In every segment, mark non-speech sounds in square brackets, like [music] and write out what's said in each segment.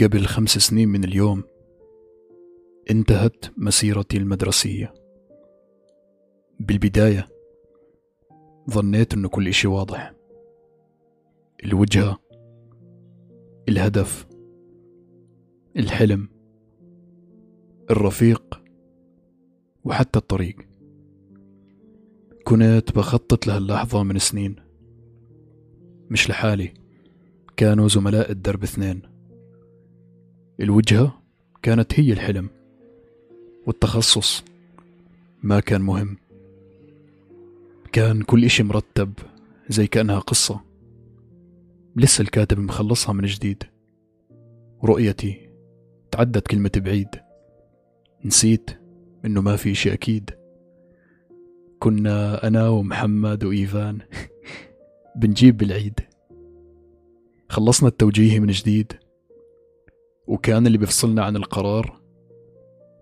قبل خمس سنين من اليوم انتهت مسيرتي المدرسية. بالبداية ظنيت انه كل إشي واضح. الوجهة الهدف الحلم الرفيق وحتى الطريق. كنت بخطط لهاللحظة من سنين. مش لحالي كانوا زملاء الدرب اثنين. الوجهة كانت هي الحلم والتخصص ما كان مهم. كان كل إشي مرتب زي كأنها قصة. لسه الكاتب مخلصها من جديد. رؤيتي تعدت كلمة بعيد. نسيت إنه ما في إشي أكيد. كنا أنا ومحمد وإيفان [laughs] بنجيب بالعيد خلصنا التوجيهي من جديد. وكان اللي بيفصلنا عن القرار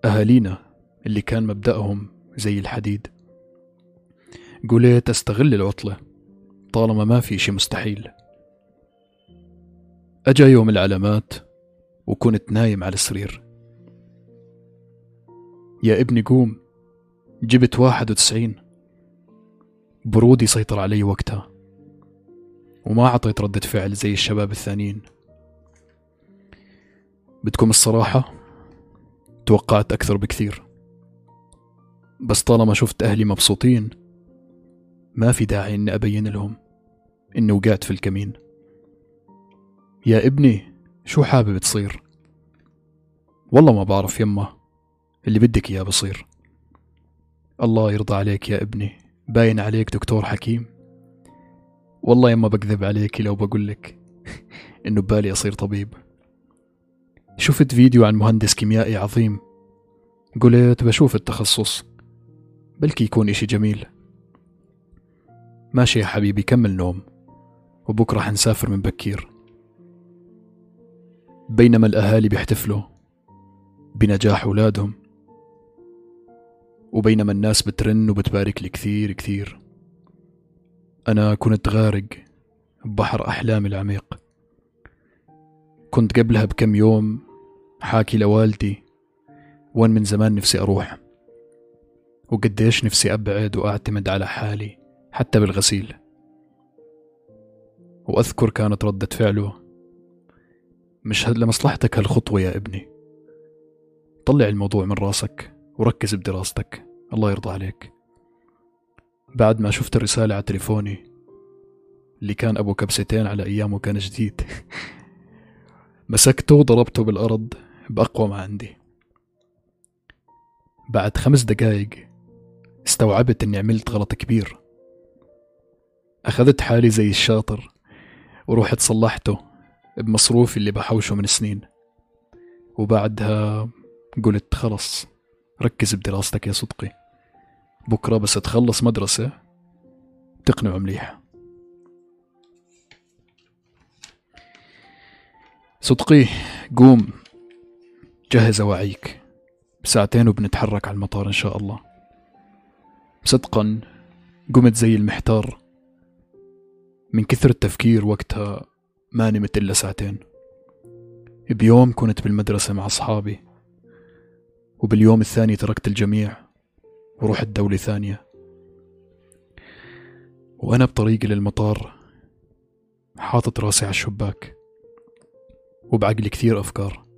أهالينا اللي كان مبدأهم زي الحديد. قلت أستغل العطلة طالما ما في شي مستحيل. أجا يوم العلامات وكنت نايم على السرير. يا ابني قوم جبت واحد وتسعين. برودي سيطر علي وقتها. وما عطيت ردة فعل زي الشباب الثانيين. بدكم الصراحة توقعت أكثر بكثير. بس طالما شفت أهلي مبسوطين ما في داعي إني أبين لهم إني وقعت في الكمين. يا ابني شو حابب تصير؟ والله ما بعرف يمه اللي بدك إياه بصير. الله يرضى عليك يا ابني باين عليك دكتور حكيم. والله يما بكذب عليك لو بقولك [laughs] إنه ببالي أصير طبيب. شفت فيديو عن مهندس كيميائي عظيم. قلت بشوف التخصص بلكي يكون إشي جميل. ماشي يا حبيبي كمل نوم وبكرة حنسافر من بكير. بينما الأهالي بيحتفلوا بنجاح أولادهم وبينما الناس بترن وبتبارك لي كثير كثير. أنا كنت غارق ببحر أحلامي العميق. كنت قبلها بكم يوم حاكي لوالدي وين من زمان نفسي أروح؟ وقديش نفسي أبعد وأعتمد على حالي حتى بالغسيل. وأذكر كانت ردة فعله مش لمصلحتك هالخطوة يا ابني؟ طلع الموضوع من راسك وركز بدراستك الله يرضى عليك. بعد ما شفت الرسالة على تليفوني اللي كان أبو كبستين على أيامه كان جديد. [laughs] مسكته وضربته بالأرض بأقوى ما عندي. بعد خمس دقايق استوعبت إني عملت غلط كبير. أخذت حالي زي الشاطر ورحت صلحته بمصروفي اللي بحوشه من سنين. وبعدها قلت خلص ركز بدراستك يا صدقي. بكرة بس تخلص مدرسة تقنعه مليح. صدقي قوم. جهز أواعيك بساعتين وبنتحرك على المطار إن شاء الله. صدقا قمت زي المحتار. من كثر التفكير وقتها ما نمت إلا ساعتين. بيوم كنت بالمدرسة مع أصحابي. وباليوم الثاني تركت الجميع ورحت دولة ثانية. وأنا بطريقي للمطار حاطط راسي على الشباك. وبعقلي كثير أفكار.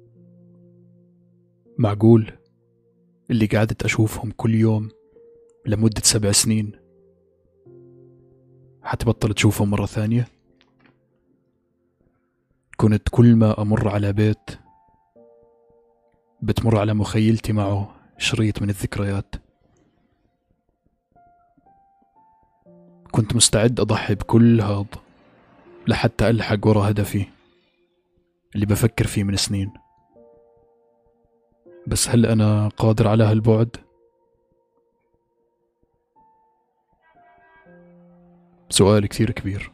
معقول اللي قعدت أشوفهم كل يوم لمدة سبع سنين. حتبطل تشوفهم مرة ثانية؟ كنت كل ما أمر على بيت بتمر على مخيلتي معه شريط من الذكريات. كنت مستعد أضحي بكل هذا لحتى ألحق ورا هدفي اللي بفكر فيه من سنين. بس هل أنا قادر على هالبعد؟ سؤال كثير كبير